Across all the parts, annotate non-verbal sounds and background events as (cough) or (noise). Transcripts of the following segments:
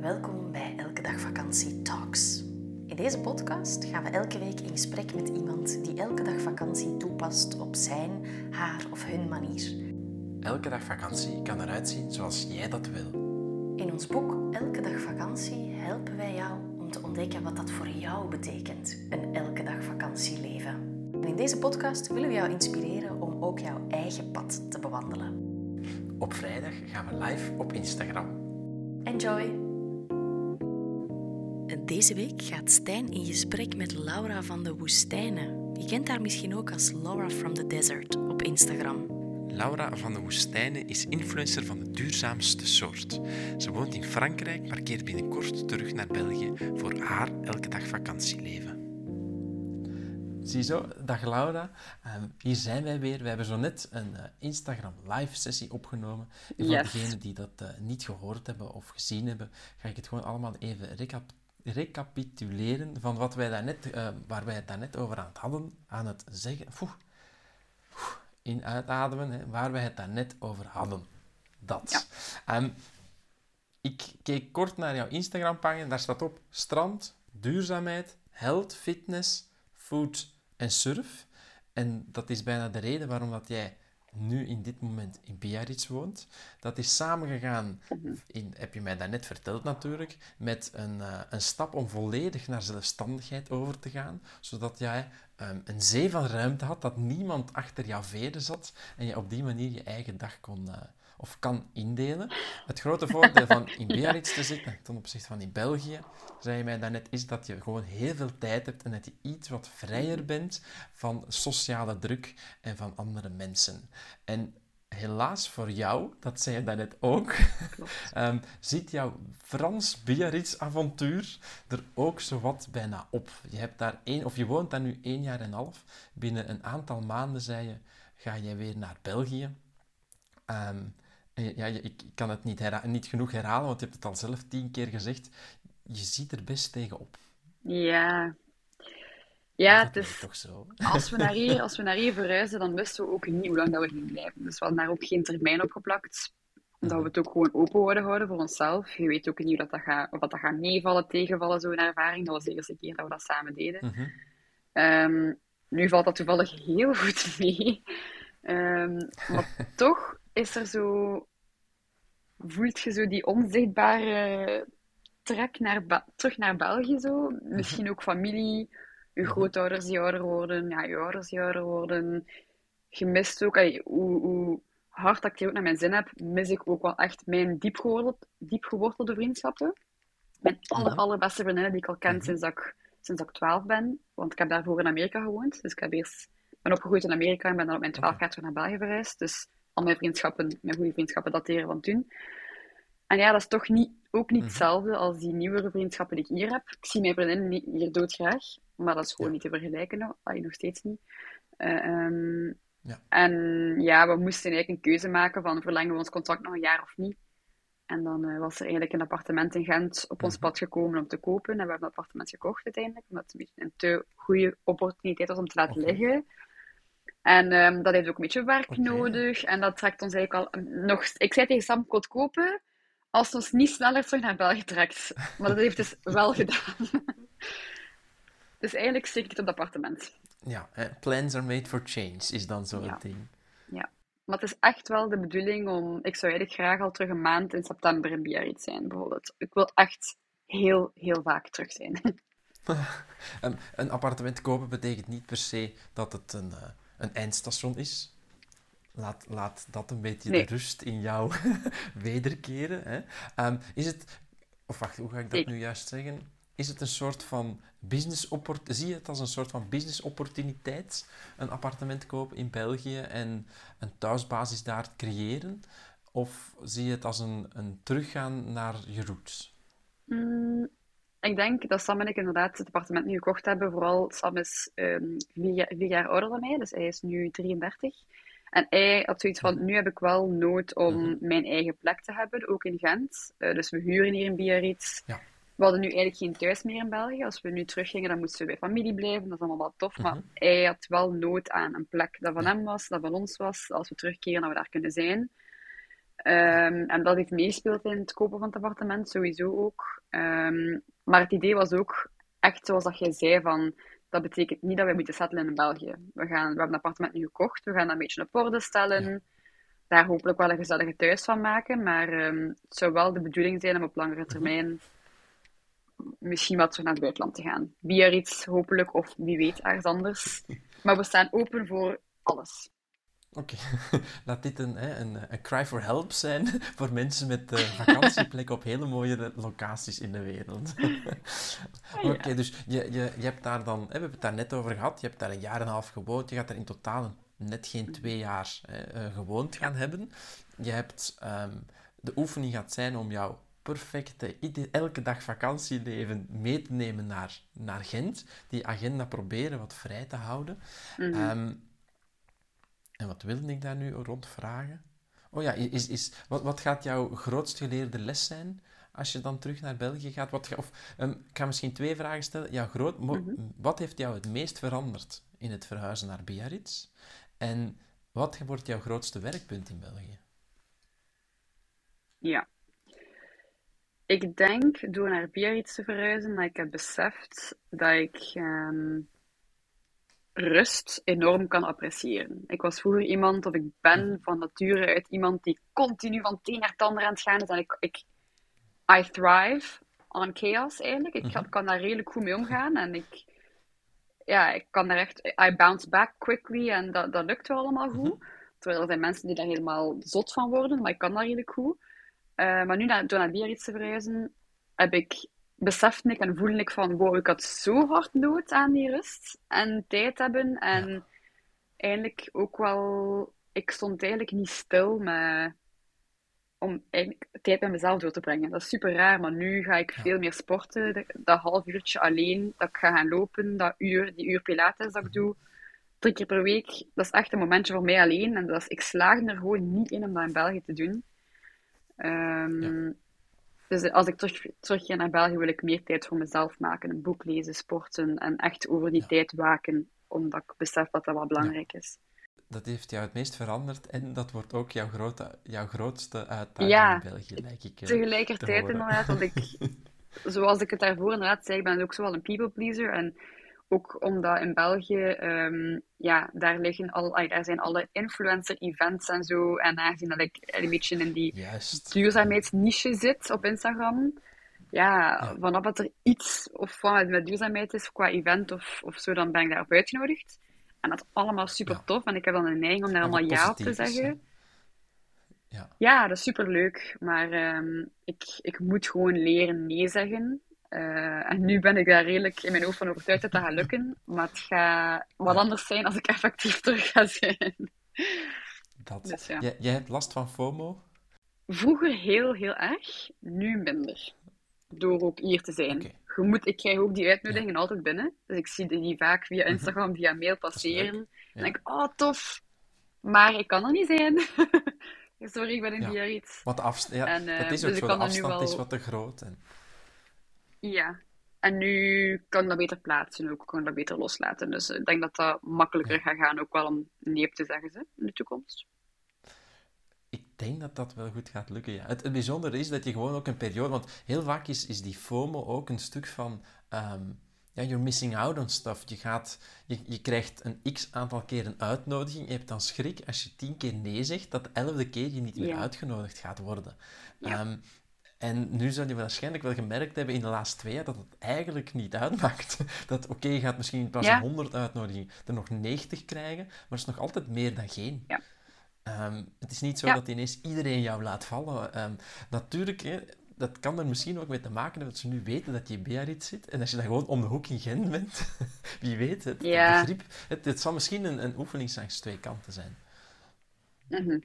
Welkom bij Elke Dag Vakantie Talks. In deze podcast gaan we elke week in gesprek met iemand die elke dag vakantie toepast op zijn, haar of hun manier. Elke dag vakantie kan eruit zien zoals jij dat wil. In ons boek Elke Dag Vakantie helpen wij jou om te ontdekken wat dat voor jou betekent, een elke dag vakantieleven. En in deze podcast willen we jou inspireren om ook jouw eigen pad te bewandelen. Op vrijdag gaan we live op Instagram. Enjoy! Deze week gaat Stijn in gesprek met Laura van de Woestijnen. Je kent haar misschien ook als Laura from the Desert op Instagram. Laura van de Woestijnen is influencer van de duurzaamste soort. Ze woont in Frankrijk, maar keert binnenkort terug naar België voor haar elke dag vakantieleven. Ziezo, dag Laura. Ehm, hier zijn wij weer. We hebben zo net een uh, Instagram live sessie opgenomen. En voor degenen die dat uh, niet gehoord hebben of gezien hebben, ga ik het gewoon allemaal even recap recapituleren van wat wij daarnet, uh, waar wij het daarnet over aan het hadden, aan het zeggen. in uitademen, hè, waar wij het daarnet over hadden. Dat. Ja. ik keek kort naar jouw Instagram-pagina. Daar staat op strand, duurzaamheid, health, fitness, food en surf. En dat is bijna de reden waarom dat jij nu in dit moment in Biarritz woont. Dat is samengegaan, in, heb je mij daarnet verteld natuurlijk, met een, uh, een stap om volledig naar zelfstandigheid over te gaan, zodat jij um, een zee van ruimte had, dat niemand achter jouw veren zat en je op die manier je eigen dag kon, uh, of kan indelen. Het grote voordeel van in Biarritz te zitten ten opzichte van in België, zei je mij daarnet, is dat je gewoon heel veel tijd hebt en dat je iets wat vrijer bent van sociale druk en van andere mensen. En helaas voor jou, dat zei je daarnet ook, um, (laughs) ziet jouw Frans-Biarritz-avontuur er ook zo wat bijna op. Je, hebt daar één, of je woont daar nu één jaar en een half. Binnen een aantal maanden, zei je, ga je weer naar België. Um, ja, ik kan het niet, niet genoeg herhalen, want je hebt het al zelf tien keer gezegd. Je ziet er best tegenop. Ja. Ja, het is... Toch zo. Als we, naar hier, (laughs) als we naar hier verhuizen, dan wisten we ook niet hoe lang dat we gingen blijven. Dus we hadden daar ook geen termijn op geplakt. Omdat we het ook gewoon open wilden houden voor onszelf. Je weet ook niet hoe dat, dat gaat, of dat, dat gaat meevallen, tegenvallen, zo'n ervaring. Dat was de eerste keer dat we dat samen deden. Mhm. Ehm, nu valt dat toevallig heel goed (laughs) mee. Um, maar (laughs) toch is er zo... Voelt je zo die onzichtbare trek naar terug naar België zo? Misschien ook familie, je grootouders die ouder worden, ja, je ouders die ouder worden. Je mist ook, hoe, hoe hard dat ik ook naar mijn zin heb, mis ik ook wel echt mijn diep, diep gewortelde vriendschappen. Mijn aller, allerbeste vriendinnen die ik al ken sinds, dat ik, sinds dat ik 12 ben. Want ik heb daarvoor in Amerika gewoond. Dus ik heb eerst, ben opgegroeid in Amerika en ben dan op mijn 12 jaar terug naar België verhuisd. Dus al mijn vriendschappen, mijn goede vriendschappen dateren van toen. En ja, dat is toch niet, ook niet mhm. hetzelfde als die nieuwere vriendschappen die ik hier heb. Ik zie mijn vriendinnen hier doodgraag, maar dat is gewoon niet te vergelijken, nog, nog steeds niet. Uh, um, ja. En ja, we moesten eigenlijk een keuze maken van verlengen we ons contract nog een jaar of niet. En dan uh, was er eigenlijk een appartement in Gent op ons mhm. pad gekomen om te kopen. En we hebben een appartement gekocht uiteindelijk, omdat het een te goede opportuniteit was om te laten liggen. En um, dat heeft ook een beetje werk nodig. En dat trekt ons eigenlijk al nog... Ik zei tegen Sam, ik kopen als het ons niet sneller terug naar België trekt. Maar dat heeft dus (laughs) wel gedaan. (laughs) dus eigenlijk steek ik het op het appartement. Ja, plans are made for change is dan zo het ding. Ja, maar het is echt wel de bedoeling om... Ik zou eigenlijk graag al terug een maand in september in Biarritz zijn, bijvoorbeeld. Ik wil echt heel, heel vaak terug zijn. (laughs) een appartement kopen betekent niet per se dat het een... Uh een eindstation is. Laat, laat dat een beetje de rust in jou (laughs) wederkeren. Hè. Um, is het, of wacht, hoe ga ik dat nu juist zeggen? Is het een soort van business zie je het als een soort van business opportuniteit, een appartement kopen in België en een thuisbasis daar creëren? Of zie je het als een, een teruggaan naar je roots? Mm, ik denk dat Sam en ik inderdaad het appartement nu gekocht hebben. Vooral Sam is um, vier, jaar ouder dan mij, dus hij is nu 33. En hij had zoiets van, nu heb ik wel nood om mhm. mijn eigen plek te hebben, ook in Gent. Uh, dus we huren hier in Biarritz. Ja. We hadden nu eigenlijk geen thuis meer in België. Als we nu teruggingen, dan moesten we bij familie blijven. Dat is allemaal wel tof. Maar mhm. hij had wel nood aan een plek dat van hem was, dat van ons was. Als we terugkeren, dat we daar kunnen zijn. Ehm, en dat heeft meespeeld in het kopen van het appartement, sowieso ook. Ehm, maar het idee was ook echt zoals dat jij zei, van, dat betekent niet dat wij moeten settelen in België. We, gaan, we hebben een appartement nu gekocht, we gaan dat een beetje op orde stellen. Daar hopelijk wel een gezellige thuis van maken. Maar um, het zou wel de bedoeling zijn om op langere mhm. termijn misschien wat terug naar het buitenland te gaan. Biarritz hopelijk, of wie weet ergens anders. (laughs) Maar we staan open voor alles. Oké, (laughs) laat dit een, een, een, cry for help zijn (laughs) voor mensen met uh, (laughs) vakantieplek op hele mooie locaties in de wereld. Oké, dus je, je, je hebt daar dan, we hebben het daar net over gehad, je hebt daar een jaar en een half gewoond, je gaat er in totaal net geen twee jaar hè, uh, gewoond gaan hebben. Je hebt, um, de oefening gaat zijn om jouw perfecte, elke dag vakantieleven mee te nemen naar, naar Gent. Die agenda proberen wat vrij te houden. Mm -hmm. En wat wilde ik daar nu rond vragen? Oh ja, is, is, wat, wat gaat jouw grootst geleerde les zijn als je dan terug naar België gaat? Wat, of, um, ik ga misschien twee vragen stellen. Ja, groot, mhm. Wat heeft jou het meest veranderd in het verhuizen naar Biarritz? En wat wordt jouw grootste werkpunt in België? Ja. Ik denk door naar Biarritz te verhuizen dat ik heb beseft dat ik um, rust enorm kan appreciëren. Ik was vroeger iemand, of ik ben van nature uit iemand die continu van het een naar het ander aan het gaan is. En ik, ik I thrive on chaos eigenlijk. Ik mhm. kan daar redelijk goed mee omgaan. En ik, ja, ik kan daar echt, I bounce back quickly en dat, dat lukt wel allemaal goed. Mhm. Terwijl er zijn mensen die daar helemaal zot van worden, maar ik kan dat redelijk goed. Uh, maar nu, naar, door naar Biarritz te verhuizen, heb ik besefte ik en voelde ik van, wow, ik had zo hard nood aan die rust en tijd hebben. En eigenlijk ook wel, ik stond eigenlijk niet stil met, om eigenlijk tijd bij mezelf door te brengen. Dat is super raar, maar nu ga ik veel meer sporten. Dat, half uurtje alleen, dat ik ga gaan lopen, dat uur, die uur pilates dat ik doe, drie keer per week. Dat is echt een momentje voor mij alleen. En dat is, ik slaag er gewoon niet in om dat in België te doen. Um, dus als ik terug, terug ga naar België, wil ik meer tijd voor mezelf maken. Een boek lezen, sporten en echt over die tijd waken, omdat ik besef dat dat wel belangrijk is. Dat heeft jou het meest veranderd en dat wordt ook jouw, grote, jouw grootste uitdaging in België, lijkt ik. Eh, tegelijkertijd inderdaad, want ik, (laughs) zoals ik het daarvoor inderdaad zei, ik ben ook zo wel een people pleaser. En ook omdat in België, um, ja, daar, liggen al, daar zijn alle influencer-events en zo. En aangezien dat ik een beetje in die Juist. duurzaamheidsniche zit op Instagram, ja, ja, vanaf dat er iets of van met duurzaamheid is qua event of, of zo, dan ben ik daarop uitgenodigd. En dat is allemaal super tof. En ik heb dan een neiging om daar allemaal ja op te zeggen. Ja. ja, dat is super leuk. Maar um, ik, ik moet gewoon leren nee zeggen. Uh, en nu ben ik daar redelijk in mijn hoofd van overtuigd dat dat gaat lukken. Maar het gaat wat anders zijn als ik effectief terug ga zijn. Dat. Dus, ja. jij, hebt last van FOMO? Vroeger heel, heel erg. Nu minder. Door ook hier te zijn. Okay. Je moet, ik krijg ook die uitnodigingen ja. altijd binnen. Dus ik zie die vaak via mhm. Instagram, via mail passeren. En denk ik, oh tof. Maar ik kan er niet zijn. (laughs) Sorry, ik ben in ja. iets. Wat afstand, ja, en, uh, het is ook dus zo, de afstand wel... is wat te groot. En... Ja, en nu kan ik dat beter plaatsen ook, kan ik dat beter loslaten. Dus ik denk dat dat makkelijker gaat gaan, ook wel om nee te zeggen ze, in de toekomst. Ik denk dat dat wel goed gaat lukken, ja. Het, het bijzondere is dat je gewoon ook een periode... Want heel vaak is, is die FOMO ook een stuk van... Um, ja, you're missing out on stuff. Je, gaat, je, je krijgt een x aantal keer een uitnodiging. Je hebt dan schrik als je tien keer nee zegt, dat de elfde keer je niet meer uitgenodigd gaat worden. Ja. Ehm, en nu zou je waarschijnlijk wel gemerkt hebben in de laatste twee jaar dat het eigenlijk niet uitmaakt. (laughs) Dat oké, je gaat misschien plaats van 100 uitnodigingen er nog 90 krijgen, maar het is nog altijd meer dan geen. Ja. Um, het is niet zo dat ineens iedereen jou laat vallen. Um, natuurlijk, hè, dat kan er misschien ook mee te maken hebben dat ze nu weten dat je in Biarritz zit. En als je dan gewoon om de hoek in Gent bent, (laughs) wie weet, het ja. begrip, het, het zal misschien een, een oefening langs twee kanten zijn. Mm -hmm.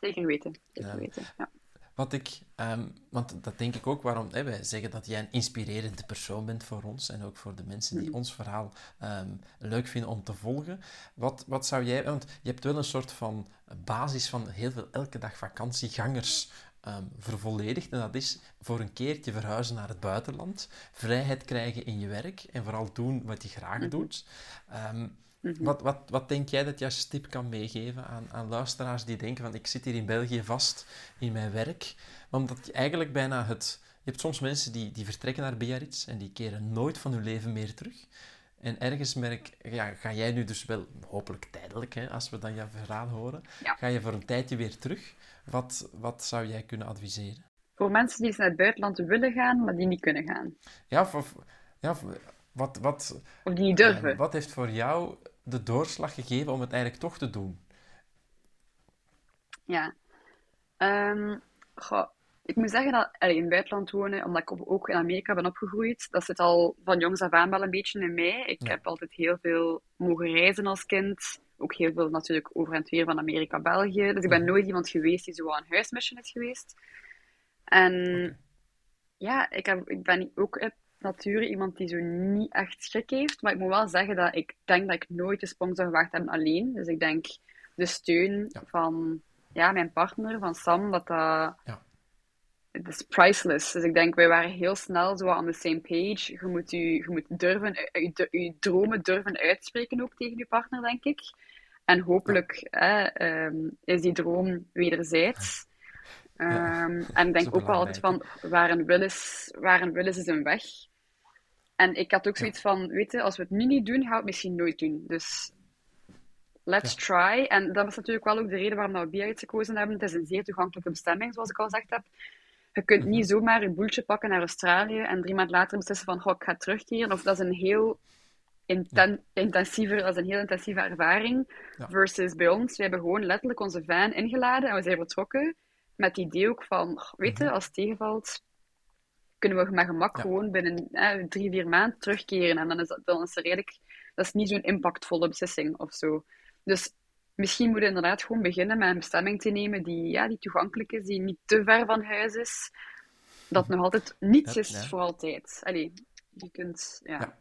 Zeker weten. Zeker weten, ja. Wat ik, um, want dat denk ik ook waarom hè, wij zeggen dat jij een inspirerende persoon bent voor ons en ook voor de mensen die mm. ons verhaal um, leuk vinden om te volgen. Wat, wat zou jij, want je hebt wel een soort van basis van heel veel elke dag vakantiegangers um, vervolledigd. En dat is voor een keertje verhuizen naar het buitenland, vrijheid krijgen in je werk en vooral doen wat je graag mm -hmm. Mhm. Wat, wat, wat denk jij dat je als tip kan meegeven aan, aan luisteraars die denken van ik zit hier in België vast in mijn werk, omdat je eigenlijk bijna het... Je hebt soms mensen die, die vertrekken naar Biarritz en die keren nooit van hun leven meer terug. En ergens merk, ja, ga jij nu dus wel, hopelijk tijdelijk, hè, als we dan jouw verhaal horen, ga je voor een tijdje weer terug. Wat, wat zou jij kunnen adviseren? Voor mensen die naar het buitenland willen gaan, maar die niet kunnen gaan. Ja, voor, ja wat, wat, of die niet durven. Wat heeft voor jou de doorslag gegeven om het eigenlijk toch te doen? Ja. Um, goh, ik moet zeggen dat allee, in het buitenland wonen, omdat ik ook in Amerika ben opgegroeid, dat zit al van jongs af aan wel een beetje in mij. Ik heb altijd heel veel mogen reizen als kind. Ook heel veel natuurlijk over en weer van Amerika, België. Dus ik ben nooit iemand geweest die zo aan huismission is geweest. En ja, ik, heb, ik ben ook nature iemand die zo niet echt schrik heeft. Maar ik moet wel zeggen dat ik denk dat ik nooit de sprong zou gewaagd hebben alleen. Dus ik denk de steun van ja, mijn partner, van Sam, dat dat... Ja het is priceless. Dus ik denk, wij waren heel snel zo on the same page. Je moet, u, je moet durven, je, je dromen durven uitspreken ook tegen je partner, denk ik. En hopelijk ehm, is die droom wederzijds. Um, en ik denk ook wel altijd van, waar een wil is, waar een wil is, is een weg. En ik had ook zoiets van, weet je, als we het nu niet doen, gaan we het misschien nooit doen. Dus let's try. En dat is natuurlijk wel ook de reden waarom we Biarritz gekozen hebben. Het is een zeer toegankelijke bestemming, zoals ik al gezegd heb. Je kunt niet zomaar je boeltje pakken naar Australië en drie maanden later beslissen van, goh, ik ga terugkeren. Of dat is een heel inten intensiever, dat is een heel intensieve ervaring. Versus bij ons, we hebben gewoon letterlijk onze van ingeladen en we zijn vertrokken. Met het idee ook van, weet je, mhm. als het tegenvalt, kunnen we met gemak gewoon binnen drie, vier maanden terugkeren. En dan is, dat, dan is er redelijk, dat is niet zo'n impactvolle beslissing of zo. Dus misschien moet je inderdaad gewoon beginnen met een bestemming te nemen die, ja, die toegankelijk is, die niet te ver van huis is. Dat nog altijd niets is voor altijd. Allee, je kunt, ja.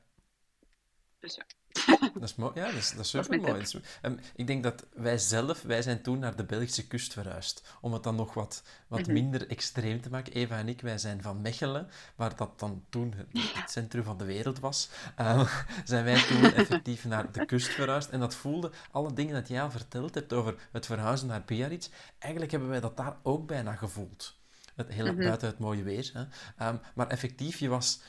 Dus ja. (laughs) Dat is mooi. Ja, dat is, dat is super mooi. Um, ik denk dat wij zelf, wij zijn toen naar de Belgische kust verhuisd. Om het dan nog wat, wat mhm. minder extreem te maken. Eva en ik, wij zijn van Mechelen, waar dat dan toen het, centrum van de wereld was. Um, (laughs) zijn wij toen effectief naar de kust verhuisd. En dat voelde, alle dingen dat jij al verteld hebt over het verhuizen naar Biarritz, eigenlijk hebben wij dat daar ook bijna gevoeld. Het, heel mm buiten het mooie weer. Hè. Um, maar effectief, je was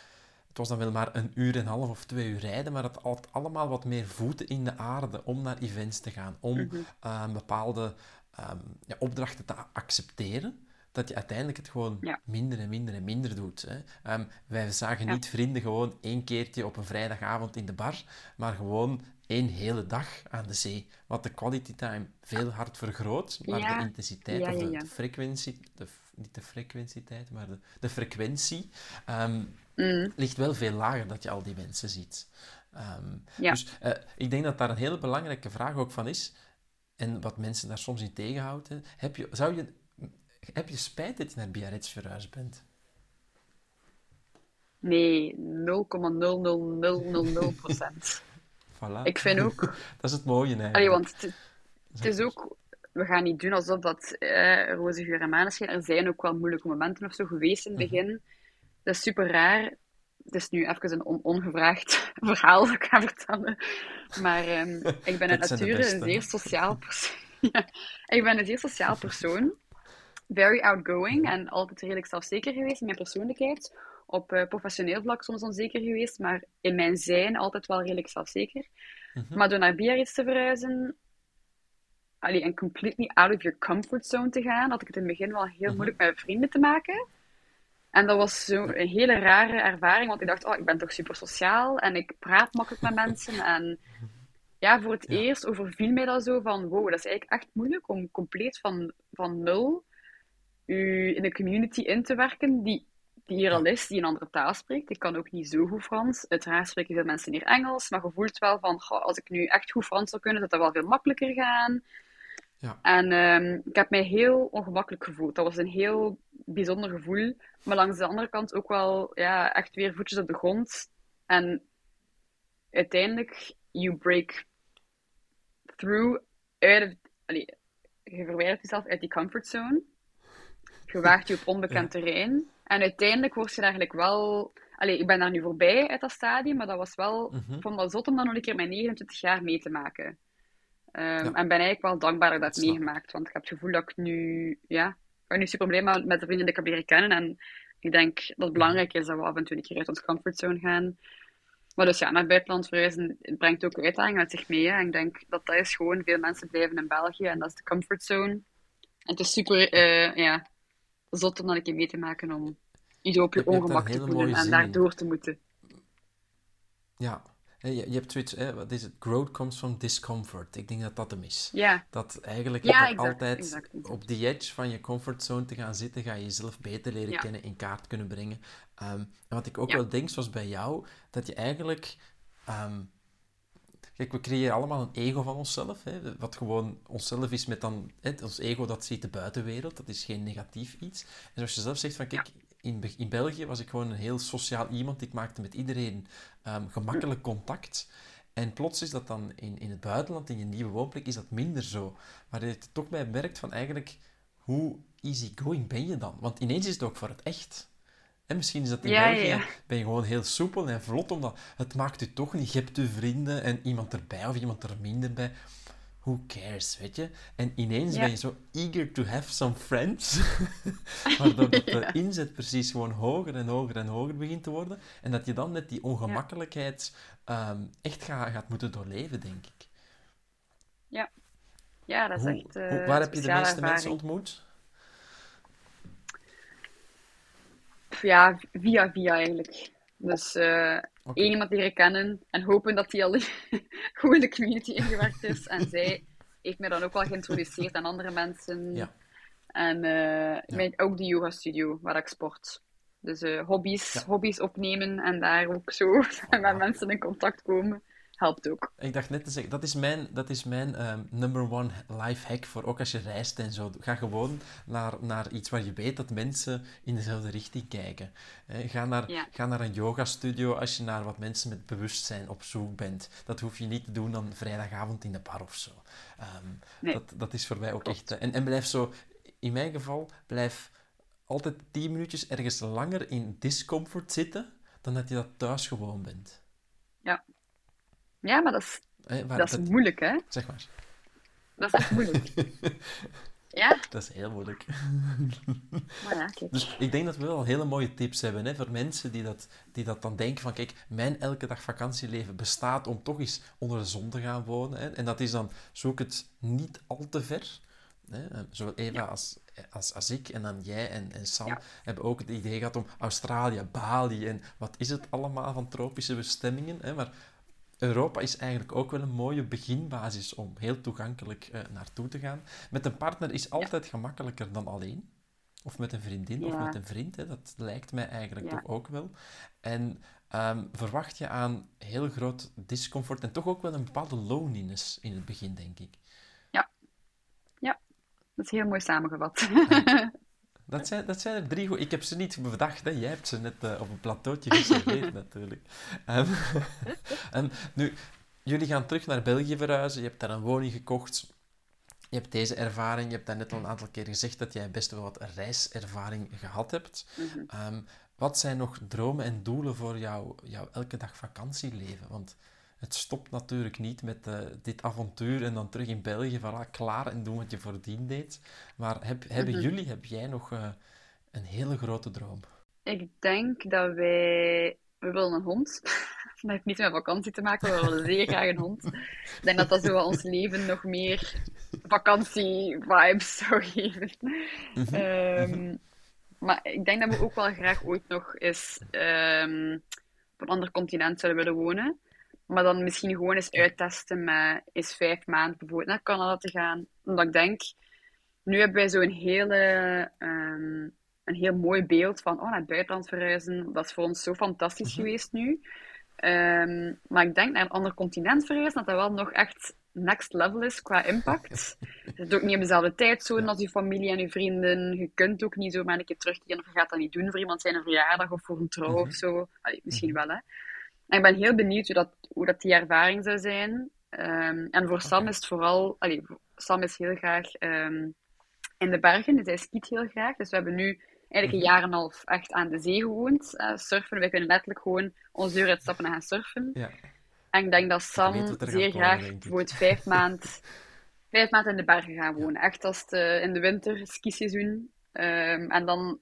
het was dan wel maar een uur en een half of twee uur rijden, maar het had allemaal wat meer voeten in de aarde om naar events te gaan, om mhm. eh, bepaalde ehm, ja, opdrachten te accepteren, dat je uiteindelijk het gewoon minder en minder en minder doet. Hè. Ehm, wij zagen niet vrienden gewoon één keertje op een vrijdagavond in de bar, maar gewoon één hele dag aan de zee. Wat de quality time veel hard vergroot, maar de intensiteit of de, frequentie, de, niet de frequentieteit, maar de, de frequentie, ehm, mm. ligt wel veel lager dat je al die mensen ziet. Um, Dus uh, ik denk dat daar een hele belangrijke vraag ook van is, en wat mensen daar soms in tegenhouden. Heb je, zou je, heb je spijt dat je naar Biarritz verhuisd bent? Nee, 0,00000 procent. (laughs) voilà. Ik vind ook... (laughs) dat is het mooie eigenlijk. Allee, want het, is ook... We gaan niet doen alsof dat eh, roze geur en maneschijn... Er zijn ook wel moeilijke momenten of zo geweest in het mhm. begin dat is super raar. Het is nu even een ongevraagd (laughs) verhaal dat ik ga vertellen. Maar um, (laughs) ik ben uit nature een zeer sociaal persoon. (laughs) ik ben een zeer sociaal persoon. Very outgoing en altijd redelijk zelfzeker geweest in mijn persoonlijkheid. Op uh, professioneel vlak soms onzeker geweest, maar in mijn zijn altijd wel redelijk zelfzeker. Maar door naar Biarritz te verhuizen, allee, en completely out of your comfort zone te gaan, had ik het in het begin wel heel mhm. moeilijk met vrienden te maken. En dat was zo een hele rare ervaring, want ik dacht, oh, ik ben toch super sociaal en ik praat makkelijk met mensen. En ja, voor het eerst overviel mij dat zo van, wow, dat is eigenlijk echt moeilijk om compleet van, van nul u in een community in te werken die, die hier al is, die een andere taal spreekt. Ik kan ook niet zo goed Frans. Uiteraard spreken veel mensen hier Engels, maar je voelt wel van, als ik nu echt goed Frans zou kunnen, zou dat wel veel makkelijker gaan. Ja. En um, ik heb mij heel ongemakkelijk gevoeld. Dat was een heel bijzonder gevoel. Maar langs de andere kant ook wel ja, echt weer voetjes op de grond. En uiteindelijk, you break through uit allee, je verwijdert jezelf uit die comfortzone. Je waagt je op onbekend terrein. En uiteindelijk word je eigenlijk wel Allee, ik ben daar nu voorbij uit dat stadium, maar dat was wel... Mm -hmm. vond dat zot om dan nog een keer mijn 29 jaar mee te maken. Um, ja. En ben eigenlijk wel dankbaar dat ik dat, dat meegemaakt. Want ik heb het gevoel dat ik nu... Ja, ik ben nu super blij met, de vrienden die ik heb leren kennen. En ik denk dat het belangrijk is dat we af en toe een keer uit onze comfortzone gaan. Maar dus ja, naar het buitenland verhuizen brengt ook uitdagingen met zich mee. Hè. En ik denk dat dat is gewoon... Veel mensen blijven in België en dat is de comfortzone. En het is super... Uh, ja, zot om dat een keer mee te maken om iets op je ongemak te voelen en daardoor te moeten. Ja, je, je hebt zoiets, hè, wat is het? Growth comes from discomfort. Ik denk dat dat hem is. Ja. Dat eigenlijk ja, exact, altijd exact, exact. op die edge van je comfortzone te gaan zitten, ga je jezelf beter leren ja. kennen, in kaart kunnen brengen. Um, en wat ik ook wel denk, zoals bij jou, dat je eigenlijk... Um, Kijk, we creëren allemaal een ego van onszelf. Hè, wat gewoon onszelf is met dan... Hè, ons ego, dat ziet de buitenwereld. Dat is geen negatief iets. En zoals je zelf zegt van, kijk, in, in België was ik gewoon een heel sociaal iemand. Ik maakte met iedereen um, gemakkelijk contact. En plots is dat dan in, in het buitenland, in je nieuwe woonplek, is dat minder zo. Maar je toch bij merkt van eigenlijk, hoe easygoing ben je dan? Want ineens is het ook voor het echt. En misschien is dat in ja, België, ja. ben je gewoon heel soepel en vlot, omdat het maakt u toch niet. Je hebt uw vrienden en iemand erbij of iemand er minder bij. Who cares, weet je? En ineens Ja. ben je zo eager to have some friends, (laughs) waardoor dat de inzet precies gewoon hoger en hoger en hoger begint te worden. En dat je dan net die ongemakkelijkheid ehm, echt ga- gaat moeten doorleven, denk ik. Ja, dat is Hoe- echt eh hoe- waar heb je de meeste mensen ontmoet? Ja, via via eigenlijk. Dus eh Één iemand leren kennen en hopen dat hij al (laughs) goed in de community ingewerkt is. En (laughs) zij heeft mij dan ook wel geïntroduceerd aan andere mensen. Ja. En eh, ook de yoga studio waar ik sport. Dus eh, hobby's, Ja. hobby's opnemen en daar ook zo (laughs) met mensen in contact komen, helpt ook. Ik dacht net te zeggen, dat is mijn, dat is mijn ehm, number one life hack voor ook als je reist en zo. Ga gewoon naar, naar iets waar je weet dat mensen in dezelfde richting kijken. Ga, naar, Ja. ga naar een yoga studio als je naar wat mensen met bewustzijn op zoek bent. Dat hoef je niet te doen dan vrijdagavond in de bar of zo. Ehm, Nee. dat, dat is voor mij ook Klopt. echt... eh, En, en blijf zo, in mijn geval, blijf altijd tien minuutjes ergens langer in discomfort zitten dan dat je dat thuis gewoon bent. Ja, maar dat is, waar dat is dat- moeilijk, hè? Zeg maar. Dat is echt moeilijk. (laughs) Ja, Dat is heel moeilijk. (laughs) maar ja, kijk. Dus ik denk dat we wel hele mooie tips hebben hè, voor mensen die dat, die dat dan denken van kijk, mijn elke dag vakantieleven bestaat om toch eens onder de zon te gaan wonen. Hè. En dat is dan, zoek het niet al te ver. Hè. Eh, Zowel Eva als, als, als ik en dan jij en, en Sam Ja. hebben ook het idee gehad om Australië, Bali en wat is het allemaal van tropische bestemmingen. Hè. Maar Europa is eigenlijk ook wel een mooie beginbasis om heel toegankelijk eh, naartoe te gaan. Met een partner is altijd gemakkelijker dan alleen. Of met een vriendin of Ja. met een vriend. Hè. Dat lijkt mij eigenlijk Ja. toch ook wel. En ehm, verwacht je aan heel groot discomfort en toch ook wel een bepaalde loneliness in het begin, denk ik. Dat is heel mooi samengevat. (laughs) Dat zijn, dat zijn er drie goed. Ik heb ze niet bedacht, hè. Jij hebt ze net eh, op een plateautje geserveerd, (laughs) natuurlijk. Ehm, (laughs) en nu, jullie gaan terug naar België verhuizen. Je hebt daar een woning gekocht. Je hebt deze ervaring. Je hebt daar net al een aantal keer gezegd dat jij best wel wat reiservaring gehad hebt. Mhm. Ehm, wat zijn nog dromen en doelen voor jou, jouw elke dag vakantieleven? Want het stopt natuurlijk niet met eh, dit avontuur en dan terug in België, voilà, klaar en doen wat je voordien deed. Maar heb, hebben Mhm. jullie, heb jij nog eh, een hele grote droom? Ik denk dat wij... We willen een hond. (laughs) Dat heeft niet met vakantie te maken, maar we willen zeer graag een hond. Ik denk dat dat zo ons leven nog meer vakantie-vibes zou geven. Mhm. Ehm, maar ik denk dat we ook wel graag ooit nog eens ehm, op een ander continent zouden willen wonen. Maar dan misschien gewoon eens uittesten met eens vijf maanden bijvoorbeeld naar Canada te gaan. Omdat ik denk, nu hebben wij zo'n hele, ehm, een heel mooi beeld van oh, naar het buitenland verhuizen. Dat is voor ons zo fantastisch Mhm. geweest nu. Ehm, maar ik denk naar een ander continent verhuizen, dat dat wel nog echt next level is qua impact. (laughs) Je zit ook niet op dezelfde tijdzone als je familie en je vrienden. Je kunt ook niet zomaar een keer terugkeren of je gaat dat niet doen voor iemand zijn verjaardag of voor een trouw Mhm. of zo. Allee, misschien Mhm. wel, hè. En ik ben heel benieuwd hoe dat, hoe dat die ervaring zou zijn. Ehm, en voor Sam is het vooral... Allee, Sam is heel graag ehm, in de bergen, dus hij skiet heel graag. Dus we hebben nu eigenlijk een mhm. jaar en een half echt aan de zee gewoond. Uh, surfen, wij kunnen letterlijk gewoon onze deur uitstappen en gaan surfen. Ja. En ik denk dat Sam zeer graag bijvoorbeeld vijf (laughs) maanden vijf maanden in de bergen gaan wonen. Echt als het in de winter, skiseizoen. Um, en dan,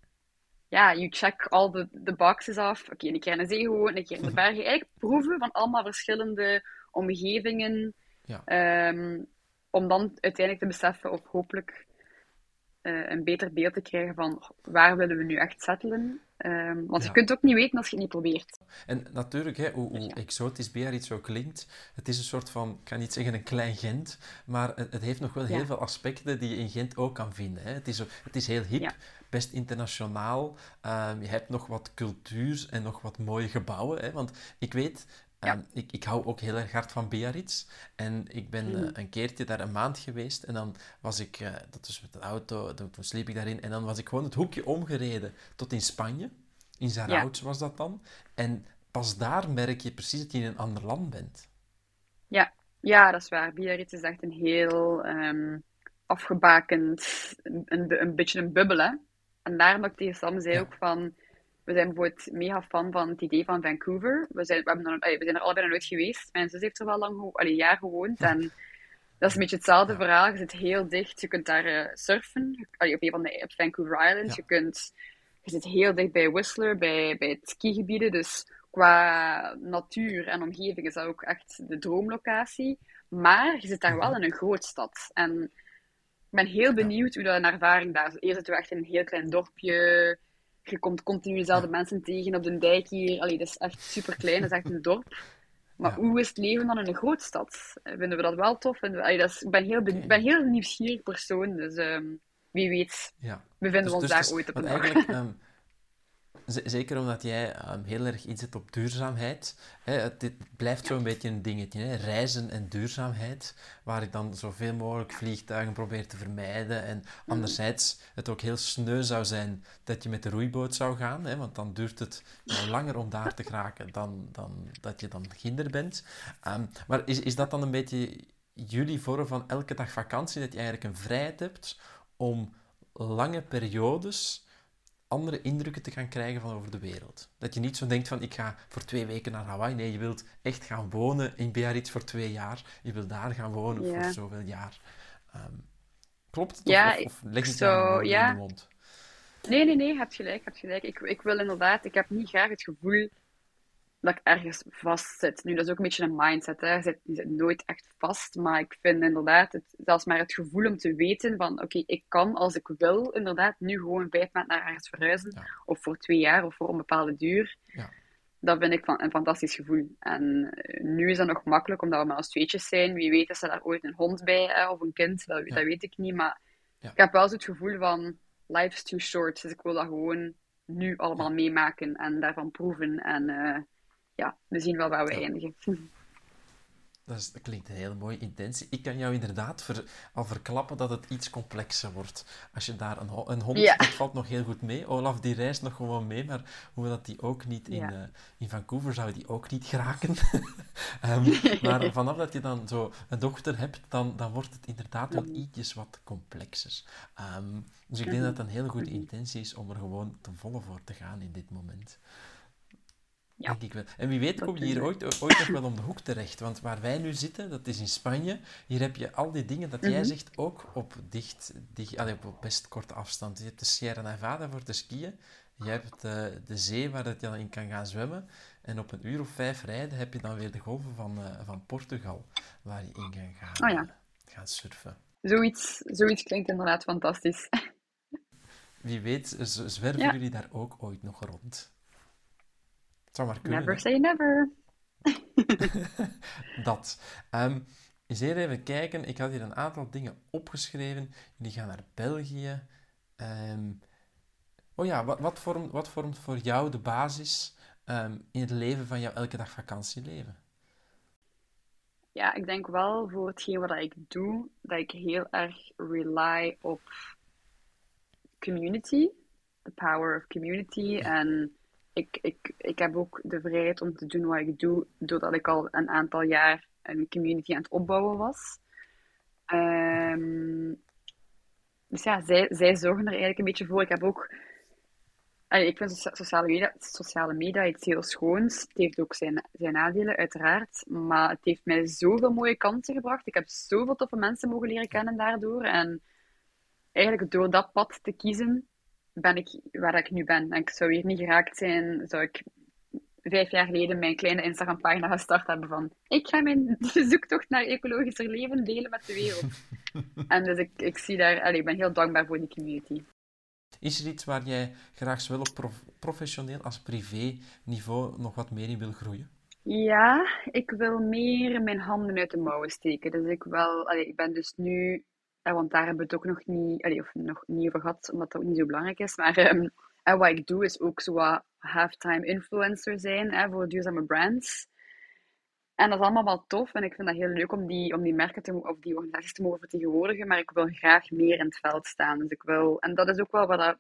ja, you check all the, the boxes af. Oké, een keer in de zee gewoon, een keer in de bergen. Eigenlijk proeven van allemaal verschillende omgevingen. Ja. Ehm, om dan uiteindelijk te beseffen of hopelijk uh, een beter beeld te krijgen van waar willen we nu echt settelen. Um, want je kunt ook niet weten als je het niet probeert. En natuurlijk, hè, hoe, hoe exotisch Biarritz zo klinkt, het is een soort van, ik kan niet zeggen een klein Gent, maar het, het heeft nog wel heel veel aspecten die je in Gent ook kan vinden. Hè. Het, is, het is heel hip, best internationaal. Um, je hebt nog wat cultuur en nog wat mooie gebouwen. Hè, want ik weet, ja. Ehm, ik, ik hou ook heel erg hard van Biarritz. En ik ben mm. eh, een keertje daar een maand geweest. En dan was ik, uh, dat was met de auto, toen, sliep ik daarin. En dan was ik gewoon het hoekje omgereden tot in Spanje. In Zarautz was dat dan. En pas daar merk je precies dat je in een ander land bent. Ja, ja dat is waar. Biarritz is echt een heel um, afgebakend, een, een, beetje een bubbel. Hè? En daarom dat ik tegen Sam zei ook van we zijn bijvoorbeeld mega fan van het idee van Vancouver. We zijn, we hebben we zijn er allebei nooit geweest. Mijn zus heeft er wel lang, een jaar gewoond. En (laughs) dat is een beetje hetzelfde verhaal. Je zit heel dicht. Je kunt daar uh, surfen. Allee, op een van de op Vancouver Island. Je, kunt, je zit heel dicht bij Whistler, bij, bij het skigebieden. Dus qua natuur en omgeving is dat ook echt de droomlocatie. Maar je zit daar wel in een grootstad. En ik ben heel benieuwd hoe dat een ervaring daar is. Eerst zitten we echt in een heel klein dorpje je komt continu dezelfde mensen tegen op de dijk hier. Allee, dat is echt super klein, dat is echt een dorp. Maar hoe is het leven dan in een grootstad? Vinden we dat wel tof? we, allee, dat is, ik ben heel, ben heel nieuwsgierig persoon, dus um, wie weet, ja. we vinden dus, ons dus daar ooit op een dag. (laughs) Zeker omdat jij um, heel erg inzet op duurzaamheid. Hè, het, blijft zo'n beetje een dingetje. Hè? Reizen en duurzaamheid, waar ik dan zoveel mogelijk vliegtuigen probeer te vermijden. En mhm. anderzijds het ook heel sneu zou zijn dat je met de roeiboot zou gaan, hè? want dan duurt het langer om daar te geraken dan, dan dat je dan kinder bent. Um, maar is, is dat dan een beetje jullie vorm van elke dag vakantie, dat je eigenlijk een vrijheid hebt om lange periodes andere indrukken te gaan krijgen van over de wereld. Dat je niet zo denkt van ik ga voor twee weken naar Hawaii. Nee, je wilt echt gaan wonen in Biarritz voor twee jaar. Je wilt daar gaan wonen voor zoveel jaar. Um, klopt het? Ja, of, of leg zo, ja. in de mond? Nee, nee, nee, je hebt gelijk. Je hebt gelijk. Ik, ik wil inderdaad, ik heb niet graag het gevoel dat ik ergens vast zit. Nu, dat is ook een beetje een mindset. Hè. Je, zit, je zit nooit echt vast. Maar ik vind inderdaad, het, zelfs maar het gevoel om te weten van oké, ik kan als ik wil inderdaad nu gewoon vijf maanden naar ergens verhuizen. Of voor twee jaar of voor een bepaalde duur. Ja. Dat vind ik van, een fantastisch gevoel. En eh, nu is dat nog makkelijk, omdat we maar als tweetjes zijn. Wie weet is er daar ooit een hond bij hè, of een kind. Dat, dat weet ik niet. Maar ik heb wel zo het gevoel van life's too short. Dus ik wil dat gewoon nu allemaal meemaken en daarvan proeven. En uh, ja, we zien wel waar we eindigen. Dat, is, dat, klinkt een hele mooie intentie. Ik kan jou inderdaad ver, al verklappen dat het iets complexer wordt. Als je daar een, een hond, ja. dat valt nog heel goed mee. Olaf die reist nog gewoon mee, maar hoe dat die ook niet in, uh, in Vancouver zou die ook niet geraken. um, (laughs) maar vanaf dat je dan zo een dochter hebt, dan, dan wordt het inderdaad wel ietsjes wat complexer. Um, dus ik denk dat het een heel goede intentie is om er gewoon ten volle voor te gaan in dit moment. Ja. Denk ik wel. En wie weet kom je hier ooit, ooit nog wel om de hoek terecht. Want waar wij nu zitten, dat is in Spanje. Hier heb je al die dingen dat jij mhm. zegt ook op, dicht, dicht, allee, op best korte afstand. Je hebt de Sierra Nevada voor te skiën. Je hebt de, de zee waar je dan in kan gaan zwemmen. En op een uur of vijf rijden heb je dan weer de golven van, uh, van Portugal waar je in kan gaan, oh ja. gaan surfen. Zoiets, zoiets klinkt inderdaad fantastisch. Wie weet zwerven jullie daar ook ooit nog rond zou maar kunnen. Never say never. (laughs) dat. Um, eens even kijken. Ik had hier een aantal dingen opgeschreven. Jullie gaan naar België. Um, oh ja, wat, wat, vormt, wat vormt voor jou de basis um, in het leven van jouw elke dag vakantieleven? Ja, ik denk wel voor hetgeen wat ik doe, dat ik heel erg rely op community. The power of community. En ik, ik, ik heb ook de vrijheid om te doen wat ik doe, doordat ik al een aantal jaar een community aan het opbouwen was. Um, dus ja, zij, zij zorgen er eigenlijk een beetje voor. Ik heb ook ik vind sociale media, sociale media iets heel schoons. Het heeft ook zijn, zijn nadelen, uiteraard. Maar het heeft mij zoveel mooie kansen gebracht. Ik heb zoveel toffe mensen mogen leren kennen daardoor. En eigenlijk door dat pad te kiezen, ben ik waar ik nu ben. En ik zou hier niet geraakt zijn, zou ik vijf jaar geleden mijn kleine Instagram-pagina gestart hebben van ik ga mijn (laughs) zoektocht naar ecologischer leven delen met de wereld. (laughs) en dus ik, ik zie daar, allez, ik ben heel dankbaar voor die community. Is er iets waar jij graag zowel op professioneel als privé niveau nog wat meer in wil groeien? Ja, ik wil meer mijn handen uit de mouwen steken. Dus ik, wel, allee, ik ben dus nu, want daar hebben we het ook nog niet, of nog niet over gehad, omdat dat ook niet zo belangrijk is. Maar en wat ik doe is ook zo wat halftime influencer zijn hè, voor duurzame brands. En dat is allemaal wel tof en ik vind dat heel leuk om die, om die merken te, of die organisaties te mogen vertegenwoordigen, maar ik wil graag meer in het veld staan. Dus ik wil, en dat is ook wel wat dat,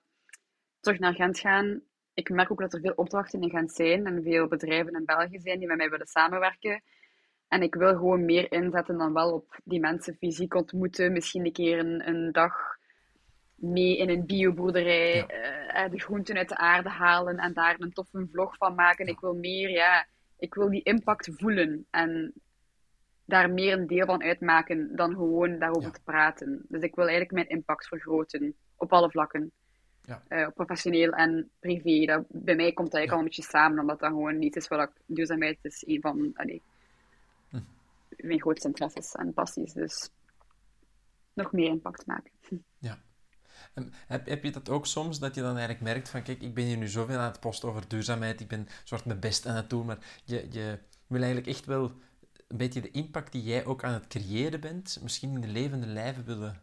terug naar Gent gaan. Ik merk ook dat er veel opdrachten in Gent zijn en veel bedrijven in België zijn die met mij willen samenwerken. En ik wil gewoon meer inzetten dan wel op die mensen fysiek ontmoeten, misschien een keer een, een dag mee in een bioboerderij, ja. Eh, de groenten uit de aarde halen en daar een toffe vlog van maken. Ik wil meer, ja, ik wil die impact voelen en daar meer een deel van uitmaken dan gewoon daarover te praten. Dus ik wil eigenlijk mijn impact vergroten op alle vlakken. Ja. Uh, professioneel en privé. Dat, bij mij komt dat eigenlijk al een beetje samen, omdat dat gewoon niet is wat ik... Duurzaamheid is een van allee, hm. Mijn grootste interesses en passies. Dus nog meer impact maken. (laughs) Ja. En heb, heb je dat ook soms, dat je dan eigenlijk merkt van, kijk, ik ben hier nu zoveel aan het posten over duurzaamheid, ik ben soort mijn best aan het doen, maar je, je wil eigenlijk echt wel een beetje de impact die jij ook aan het creëren bent, misschien in de levende lijven willen,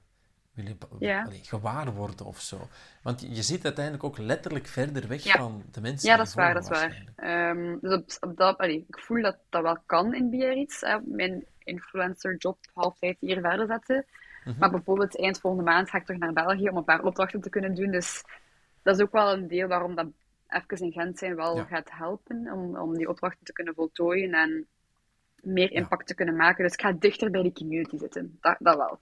willen ja. gewaar worden of zo. Want je, zit uiteindelijk ook letterlijk verder weg van de mensen Ja, dat is waar, dat is waar. Um, dus op, dat, allee, ik voel dat dat wel kan in Biarritz, hè, mijn influencer job half tijd hier verder zetten. Mhm. Maar bijvoorbeeld eind volgende maand ga ik terug naar België om een paar opdrachten te kunnen doen. Dus dat is ook wel een deel waarom dat even in Gent zijn wel gaat helpen. Om, om die opdrachten te kunnen voltooien en meer impact te kunnen maken. Dus ik ga dichter bij de community zitten. Dat, dat wel.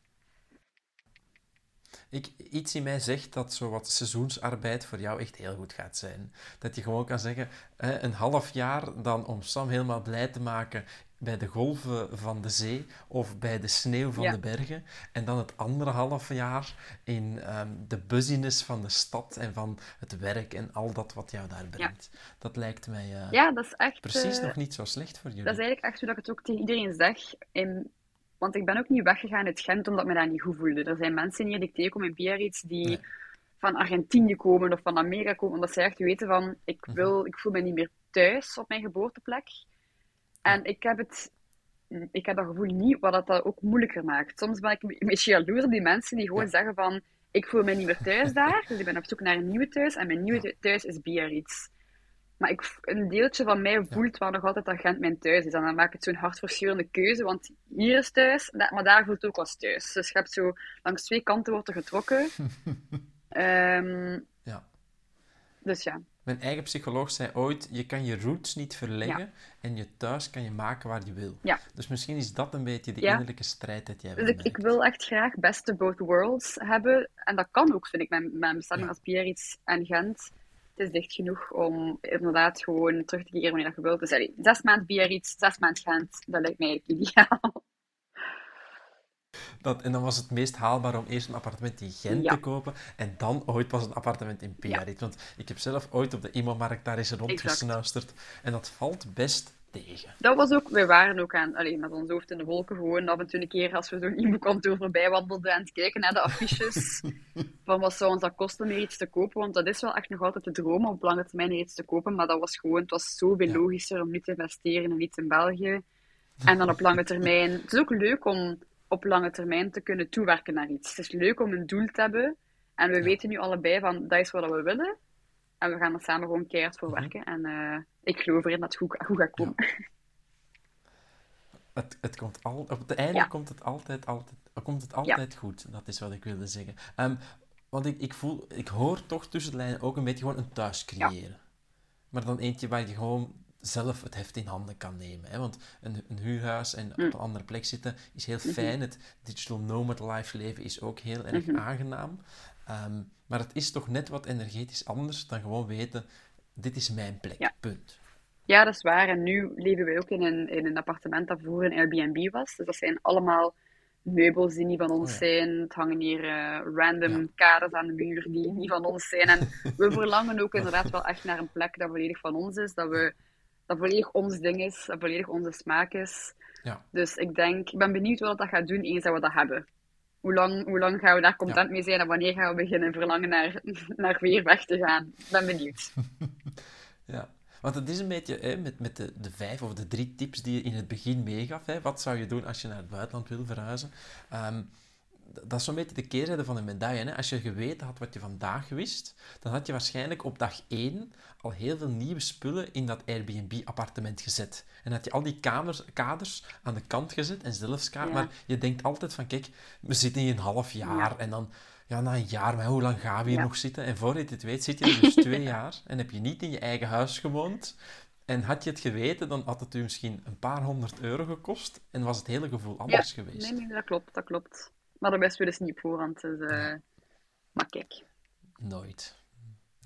Ik, iets in mij zegt dat zo wat seizoensarbeid voor jou echt heel goed gaat zijn. Dat je gewoon kan zeggen, een half jaar dan om Sam helemaal blij te maken bij de golven van de zee of bij de sneeuw van de bergen. En dan het andere half jaar in ehm, de buzziness van de stad en van het werk en al dat wat jou daar brengt. Dat lijkt mij uh, ja, dat is echt, precies uh, nog niet zo slecht voor jullie. Dat is eigenlijk echt hoe ik het ook tegen iedereen zeg. In, want ik ben ook niet weggegaan uit Gent omdat me daar niet goed voelde. Er zijn mensen hier die ik tegenkom in Biarritz die van Argentinië komen of van Amerika komen, omdat ze echt weten van, ik, mhm. wil, ik voel me niet meer thuis op mijn geboorteplek. En ik heb het ik heb dat gevoel niet, wat dat ook moeilijker maakt. Soms ben ik een beetje jaloers op die mensen die gewoon zeggen van ik voel me niet meer thuis daar, dus ik ben op zoek naar een nieuwe thuis en mijn nieuwe thuis is Biarritz. Maar ik, een deeltje van mij voelt wel nog altijd dat Gent mijn thuis is. En dan maak ik het zo'n hartverscheurende keuze, want hier is thuis, maar daar voelt het ook als thuis. Dus je hebt zo, langs twee kanten wordt er getrokken. um, (laughs) ja. Dus ja. Mijn eigen psycholoog zei ooit, je kan je roots niet verleggen en je thuis kan je maken waar je wil. Ja. Dus misschien is dat een beetje de innerlijke strijd dat jij dus ik, ik, wil echt graag best of both worlds hebben. En dat kan ook, vind ik, mijn, mijn bestemming als Biarritz en Gent. Het is dicht genoeg om inderdaad gewoon terug te keren wanneer je wilt. Dus allee, zes maand Biarritz, zes maand Gent, dat lijkt mij ideaal. Dat, en dan was het meest haalbaar om eerst een appartement in Gent te kopen en dan ooit pas een appartement in Biarritz. Want ik heb zelf ooit op de immo-markt daar eens rondgesnuisterd en dat valt best tegen. Dat was ook, wij waren ook aan, alleen met ons hoofd in de wolken, gewoon af en toe een keer als we zo'n immo-kantoor voorbij wandelden en kijken naar de affiches (laughs) van wat zou ons dat kosten om iets te kopen, want dat is wel echt nog altijd de droom om op lange termijn iets te kopen, maar dat was gewoon, het was zoveel logischer om nu te investeren in iets in België. En dan op lange termijn. Het is ook leuk om op lange termijn te kunnen toewerken naar iets. Het is leuk om een doel te hebben. En we weten nu allebei van, dat is wat we willen. En we gaan er samen gewoon keihard voor mhm. werken. En uh, ik geloof erin dat het goed, goed gaat komen. Het, het komt al, op het einde komt het altijd, altijd, komt het altijd goed. Dat is wat ik wilde zeggen. Um, want ik, ik, voel, ik hoor toch tussen de lijnen ook een beetje gewoon een thuis creëren. Maar dan eentje waar je gewoon zelf het heft in handen kan nemen. Hè? Want een, een huurhuis en op mm. een andere plek zitten is heel mhm. fijn. Het digital nomad life leven is ook heel erg mhm. aangenaam. Ehm, maar het is toch net wat energetisch anders dan gewoon weten, dit is mijn plek, punt. Ja, dat is waar. En nu leven we ook in een, in een appartement dat vroeger een Airbnb was. Dus dat zijn allemaal meubels die niet van ons oh zijn. Het hangen hier uh, random kaders aan de muur die niet van ons zijn. En we (laughs) verlangen ook inderdaad wel echt naar een plek dat volledig van ons is. Dat, we, dat volledig ons ding is. Dat volledig onze smaak is. Ja. Dus ik denk, ik ben benieuwd wat dat gaat doen eens dat we dat hebben. Hoe lang, hoe lang gaan we daar content mee zijn en wanneer gaan we beginnen verlangen naar, (laughs) naar weer weg te gaan? Ik ben benieuwd. (laughs) ja. Want het is een beetje hè, met, met de, de vijf of de drie tips die je in het begin meegaf. Hè, wat zou je doen als je naar het buitenland wil verhuizen? Ehm, dat is zo'n beetje de keerzijde van de medaille. Hè? Als je geweten had wat je vandaag wist, dan had je waarschijnlijk op dag 1 al heel veel nieuwe spullen in dat Airbnb-appartement gezet. En had je al die kamers, kaders aan de kant gezet en zelfs ja. Maar je denkt altijd van, kijk, we zitten hier een half jaar en dan ja, na een jaar, maar hoe lang gaan we hier nog zitten? En voor je het weet, zit je er dus twee (laughs) jaar en heb je niet in je eigen huis gewoond. En had je het geweten, dan had het u misschien een paar honderd euro gekost en was het hele gevoel anders geweest. Nee, nee, dat klopt, dat klopt. Maar daar wisten we dus niet op voorhand. Dus, uh... Maar kijk. Nooit.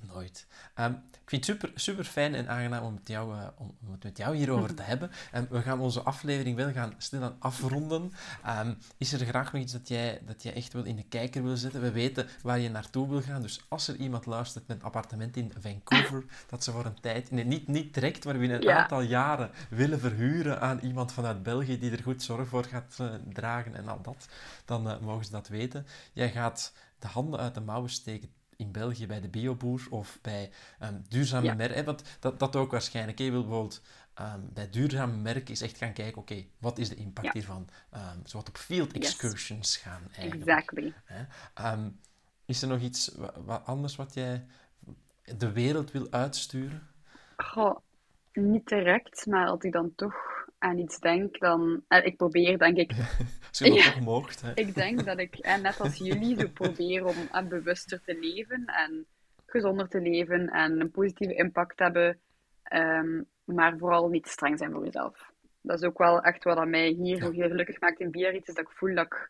Nooit. Ehm, ik vind het super, super fijn en aangenaam om, met jou, uh, om, het met jou hierover te (laughs) hebben. Um, we gaan onze aflevering wel gaan stilaan afronden. Um, is er graag nog iets dat jij, dat jij echt wel in de kijker wil zetten? We weten waar je naartoe wil gaan. Dus als er iemand luistert met een appartement in Vancouver, (laughs) dat ze voor een tijd, nee, niet, niet direct, maar binnen een aantal jaren willen verhuren aan iemand vanuit België die er goed zorg voor gaat uh, dragen en al dat, dan uh, mogen ze dat weten. Jij gaat de handen uit de mouwen steken in België bij de bioboer of bij um, duurzame ja. merken. Want dat, dat ook waarschijnlijk. Je wil bijvoorbeeld um, bij duurzame merken is echt gaan kijken, oké, wat is de impact hiervan? Um, zo wat op field excursions gaan eigenlijk. Exactly. is er nog iets wat, anders wat jij de wereld wil uitsturen? Goh, niet direct, maar als ik dan toch aan iets denk, dan... Eh, ik probeer, denk ik... Als je dat ja, mocht, hè. Ik denk dat ik, en net als jullie, zo probeer om en bewuster te leven en gezonder te leven en een positieve impact hebben, um, maar vooral niet streng zijn voor jezelf. Dat is ook wel echt wat mij hier ja. heel gelukkig maakt in Biarritz, is dat ik voel dat ik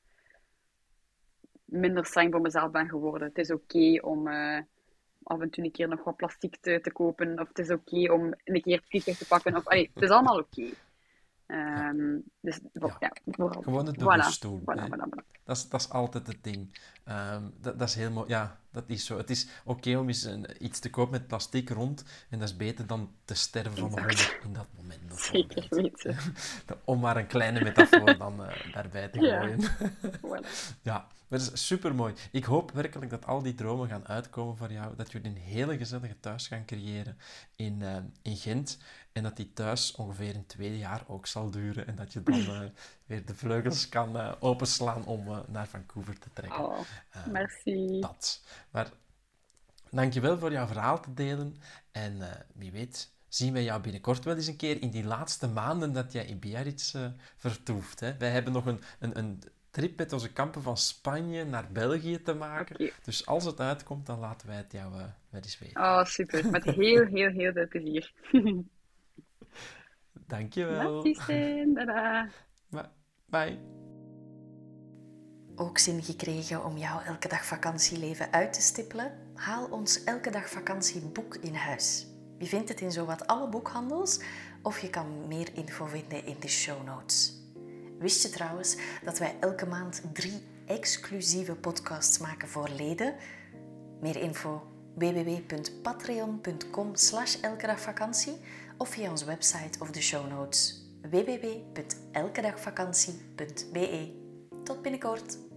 minder streng voor mezelf ben geworden. Het is oké om... Uh, af en toe een keer nog wat plastic te, te kopen. Of het is oké om een keer het vliegtuig te pakken. Of, allee, het is allemaal oké. Um, dus, ja. Gewoon het bewust doen. dat, is, dat is altijd het ding. Um, dat, dat, is heel mooi. Ja, dat is zo. Het is oké om eens een, iets te kopen met plastic rond. En dat is beter dan te sterven van de honger in dat moment. Zeker weten. (laughs) om maar een kleine metafoor dan uh, daarbij te gooien. (laughs) (laughs) ja, dat is super mooi. Ik hoop werkelijk dat al die dromen gaan uitkomen voor jou. Dat jullie een hele gezellige thuis gaan creëren in, uh, in Gent. En dat die thuis ongeveer een tweede jaar ook zal duren. En dat je dan uh, (laughs) weer de vleugels kan uh, openslaan om uh, naar Vancouver te trekken. Oh, merci. Dat. Maar dankjewel voor jouw verhaal te delen. En wie weet zien wij jou binnenkort wel eens een keer in die laatste maanden dat jij in Biarritz vertoeft. Hè? Wij hebben nog een, een, een trip met onze kampen van Spanje naar België te maken. Okay. Dus als het uitkomt, dan laten wij het jou wel eens weten. Oh, super. Met heel, heel, heel veel plezier. (laughs) Dankjewel. Tada. (laughs) Bye. Ook zin gekregen om jouw elke dag vakantieleven uit te stippelen? Haal ons elke dag vakantieboek in huis. Je vindt het in zowat alle boekhandels of je kan meer info vinden in de show notes. Wist je trouwens dat wij elke maand drie exclusieve podcasts maken voor leden? Meer info www.patreon.com slash elkedagvakantie of via onze website of de show notes www.elkedagvakantie.be. Tot binnenkort!